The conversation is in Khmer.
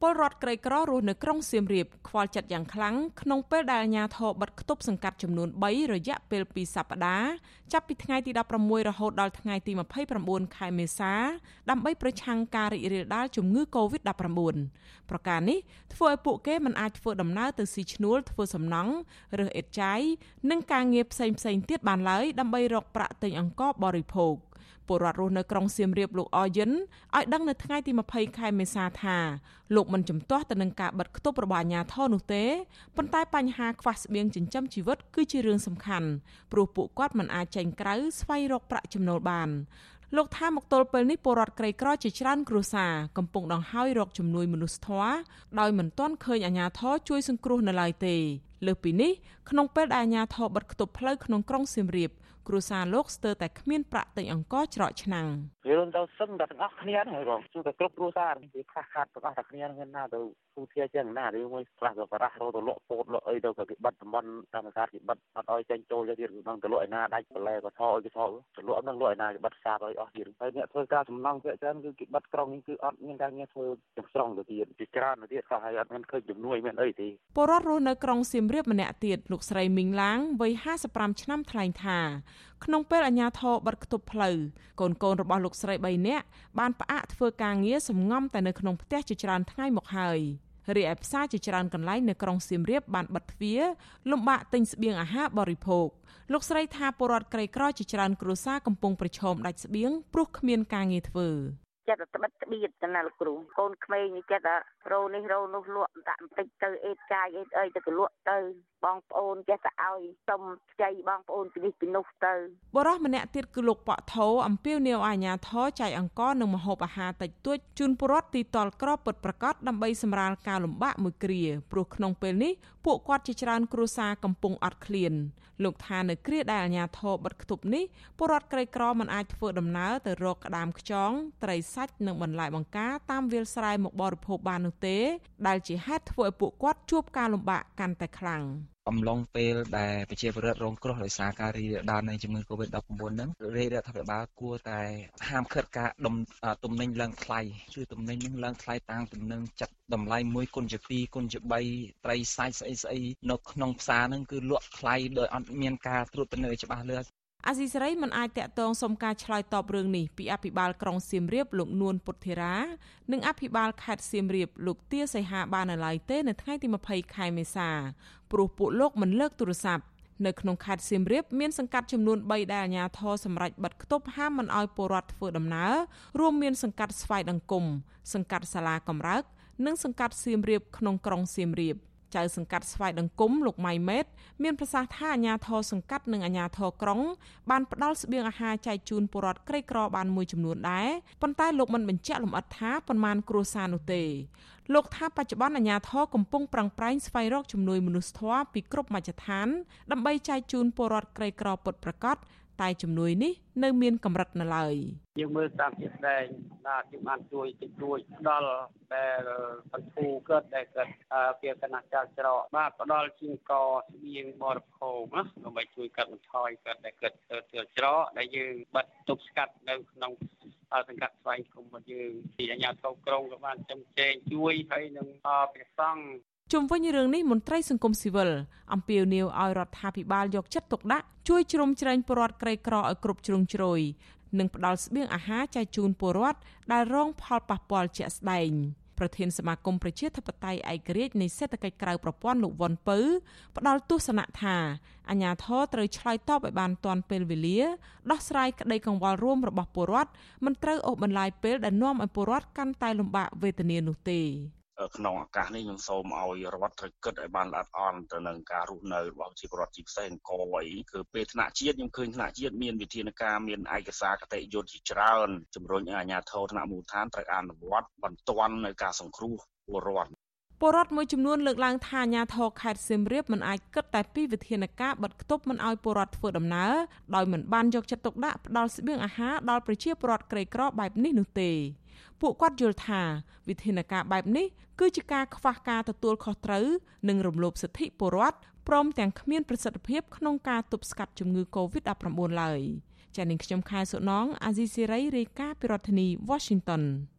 ពលរដ្ឋក្រីក្ររស់នៅក្រុងសៀមរាបខ្វល់ចិត្តយ៉ាងខ្លាំងក្នុងពេលដែលអាជ្ញាធរបិទគប់សង្កាត់ចំនួន3រយៈពេល2សប្តាហ៍ចាប់ពីថ្ងៃទី16រហូតដល់ថ្ងៃទី29ខែមេសា ដើម្បីប្រឆាំងការរីករាលដាលជំងឺ Covid-19 ប្រការនេះធ្វើឲ្យពួកគេមិនអាចធ្វើដំណើរទៅស៊ីឈ្នួលធ្វើសំណង់រើសអេតចាយនិងការងារផ្សេងៗទៀតបានឡើយដើម្បីរកប្រាក់ទិញអង្ករបរិភោគ ពលរដ្ឋរស់នៅក្រុងសៀមរាបលោកអយិនឲ្យដឹងនៅថ្ងៃទី20ខែមេសាថាលោកមិនជំទាស់ទៅនឹងការបិទគប់របស់អាជ្ញាធរនោះទេប៉ុន្តែបញ្ហាខ្វះស្បៀងចិញ្ចឹមជីវិតគឺជារឿងសំខាន់ព្រោះពួកគាត់មិនអាចចេញក្រៅស្វែងរកប្រាក់ចំណូលបានលោកថាមកទល់ពេលនេះពលរដ្ឋក្រីក្រជាច្រើនគ្រួសារកំពុងដង្ហើយរកជំនួយមនុស្សធម៌ដោយមិនទាន់ឃើញអាជ្ញាធរជួយសង្គ្រោះនៅឡើយទេលើសពីនេះក្នុងពេលដែលអាជ្ញាធរបិទគប់ផ្លូវក្នុងក្រុងសៀមរាប គ្រួសារលោកស្ទើរតែគ្មានប្រាក់ទិញអង្ករច្រកឆ្នាំងរឿងទៅសឹងតែទាំងអស់គ្នាហ្នឹងបងគឺតែគ្រប់គ្រួសារវាខ្វះខាតទាំងអស់តែគ្នាហ្នឹងណាទៅគូធាចឹងណារឿងមួយខ្លះក៏បរះរទៅលក់ពោតលក់អីទៅក៏គេបិទតំបន់តាមការគេបិទអត់ឲ្យចេញចូលទៅទៀតហ្នឹងទៅលក់ឯណាដាច់បន្លែក៏ថោឲ្យគេថោទៅលក់ហ្នឹងលក់ឯណាគេបិទសាបឲ្យអស់ទៀតហើយអ្នកធ្វើការសំណងភាគច្រើនគឺគេបិទក្រុងនេះគឺអត់មានការងារធ្វើទាំងស្រុងទៅទៀតពីច្រើនទៅទៀតក៏ហើយអត់មានឃើញជំនួយមានអីទេពលរដ្ឋរស់នៅក្រុងសៀមរាបម្នាក់ទៀតលោកស្រីមីងឡាងវ័យ55ឆ្នាំថ្លែងថា ក្នុងពេលអាជ្ញាធរបិទគប់ផ្លូវកូនកូនរបស់លោកស្រី3នាក់បានផ្អាកធ្វើការងារសំងំតែនៅក្នុងផ្ទះជាច្រើនថ្ងៃមកហើយរីឯផ្សារជាច្រើនកន្លែងនៅក្រុងសៀមរាបបានបិទទ្វារលំបាកទិញស្បៀងអាហារបរិភោគលោកស្រីថាពលរដ្ឋក្រីក្រជាច្រើនគ្រួសារកំពុងប្រឈមដាច់ស្បៀងព្រោះគ្មានការងារធ្វើ ចិត្តតែត្បិតត្បៀតទៅណាលោកគ្រូកូនក្មេងនេះចិត្តតែរោនេះរោនោះលក់ដាក់បន្តិចទៅអេតចាយអេតអីទៅក៏លក់ទៅបងប្អូនចេះតែឲ្យសុំខ្ចីបងប្អូនពីនេះពីនោះទៅបរោះម្នាក់ទៀតគឺលោកប៉ក់ថោអំពាវនាវអាញាធរចែកអង្គនិងម្ហូបអាហារតិចតួចជូនពលរដ្ឋទីតលក្របពិតប្រកបដើម្បីសម្រាលការលំបាកមួយគ្រាព្រោះក្នុងពេលនេះពួកគាត់ជាច្រើនគ្រួសារកំពុងអត់ឃ្លានលោកថានៅគ្រាដែលអាញាធរបិទគប់នេះពលរដ្ឋក្រីក្រមិនអាចធ្វើដំណើរទៅរកក្តាមខ្យងត្រីសាច់និងបន្លែបង្ការតាមវាលស្រែមកបរិភោគបាននោះទេ ដែលជាហេតុធ្វើឲ្យពួកគាត់ជួបការលំបាកកាន់តែខ្លាំងអំឡុងពេលដែលប្រជាពលរដ្ឋរងគ្រោះដោយសារការរីករាលដាលនៃជំងឺ Covid-19 ហ្នឹងរាជរដ្ឋាភិបាលគួរតែហាមឃាត់ការដុំទំនិញឡើងថ្លៃគឺទំនិញហ្នឹងឡើងថ្លៃតាំងទំនិញចាត់តម្លៃ1គុណជា2គុណជា3ត្រីសាច់ស្អីស្អីនៅក្នុងផ្សារហ្នឹងគឺលក់ថ្លៃដោយអត់មានការត្រួតពិនិត្យច្បាស់លាស់ អាស៊ីសេរីមិនអាចតាក់ទងសុំការឆ្លើយតបរឿងនេះពីអភិបាលក្រុងសៀមរាបលោកនួនពុទ្ធិរានិងអភិបាលខេត្តសៀមរាបលោកទាសីហាបាននៅឡើយទេនៅថ្ងៃទី20ខែមេសាព្រោះពួកលោកមិនលើកទូរស័ព្ទនៅក្នុងខេត្តសៀមរាបមានសង្កាត់ចំនួន3ដែលអាជ្ញាធរសម្រេចបិទគប់ហាមមិនឲ្យពលរដ្ឋធ្វើដំណើររួមមានសង្កាត់ស្វាយដង្គមសង្កាត់សាលាកំរើក និងសង្កាត់សៀមរាបក្នុងក្រុងសៀមរាប។ ចៅសង្កាត់ស្វាយដង្គមលោកម៉ៃម៉េតមានប្រសាសន៍ថាអាញាធរសង្កាត់និងអាញាធរក្រុងបានផ្ដល់ស្បៀងអាហារចែកជូនពលរដ្ឋក្រីក្របានមួយចំនួនដែរប៉ុន្តែលោកមិនបញ្ជាក់លម្អិតថាប៉ុន្មានគ្រួសារនោះទេលោកថាបច្ចុប្បន្នអាញាធរកំពុងប្រឹងប្រែងស្វែងរកជំនួយមនុស្សធម៌ពីគ្រប់មជ្ឈដ្ឋានដើម្បីចែកជូនពលរដ្ឋក្រីក្រពិតប្រាកដ តែជំនួយនេះនៅមានកម្រិតនៅឡើយយើងមើលតាមជាក់ស្ដែងណាយើងបានជួយតិចតួចដល់ដែលបន្ធូរកើតដែលកើតពីគណៈចាល់ច្រកបាទផ្ដល់ជាងកស្បៀងបរិភោគណាដើម្បីជួយកាត់បន្ថយកើតដែលកើតទៅច្រកដែលយើងបាត់ទប់ស្កាត់នៅក្នុងសង្កាត់ស្វែងគុំរបស់យើងទីអាជ្ញាធរក្រុងក៏បានចំជែងជួយហើយនឹងព្រះសង្ឃ ជុំវិញរឿងនេះមន្ត្រីសង្គមស៊ីវិលអំពាវនាវឲ្យរដ្ឋាភិបាលយកចិត្តទុកដាក់ជួយជ្រោមជ្រែងពលរដ្ឋក្រីក្រឲ្យគ្រប់ជ្រុងជ្រោយនិងផ្ដល់ស្បៀងអាហារចែកជូនពលរដ្ឋដែលរងផលប៉ះពាល់ជាក់ស្ដែងប្រធានសមាគមប្រជាធិបតេយ្យឯករាជ្យនៃសេដ្ឋកិច្ចក្រៅប្រព័ន្ធលោកវ៉ុនពៅផ្ដល់ទស្សនៈថាអាញាធរត្រូវឆ្លើយតបឲ្យបានទាន់ពេលវេលាដោះស្រាយក្តីកង្វល់រួមរបស់ពលរដ្ឋមិនត្រូវអូសបន្លាយពេលដែលនាំឲ្យពលរដ្ឋកាន់តែលំបាកវេទនានោះទេ ក្នុងឱកាសនេះខ្ញុំសូមឲ្យរដ្ឋត្រូវគិតឲ្យបានល្អិតអន់ទៅនឹងការរស់នៅរបស់ប្រជាពលរដ្ឋជាពិសេសអង្គរអីគឺពេលថ្នាក់ជាតិខ្ញុំឃើញថ្នាក់ជាតិមានវិធានការមានឯកសារគតិយុត្តជាច្រើនជំរុញឲ្យអាជ្ញាធរថ្នាក់មូលដ្ឋានត្រូវអនុវត្តបន្ទាន់នៅការសង្គ្រោះពលរដ្ឋ ពលរដ្ឋមួយចំនួនលើកឡើងថាអាញាធរខេត្តសៀមរាបមិនអាចគិតតែពីវិធានការបិទគប់មិនឲ្យពលរដ្ឋធ្វើដំណើរដោយមិនបានយកចិត្តទុកដាក់ផ្ដល់ស្បៀងអាហារដល់ប្រជាពលរដ្ឋក្រីក្របែបនេះនោះទេពួកគាត់យល់ថាវិធានការបែបនេះគឺជាការខ្វះការទទួលខុសត្រូវនិងរំលោភសិទ្ធិពលរដ្ឋព្រមទាំងគ្មានប្រសិទ្ធភាពក្នុងការទប់ស្កាត់ជំងឺ Covid-19 ឡើយចា៎នាងខ្ញុំខែសុណងអាស៊ីសេរីរាយការណ៍ពីរដ្ឋធានី Washington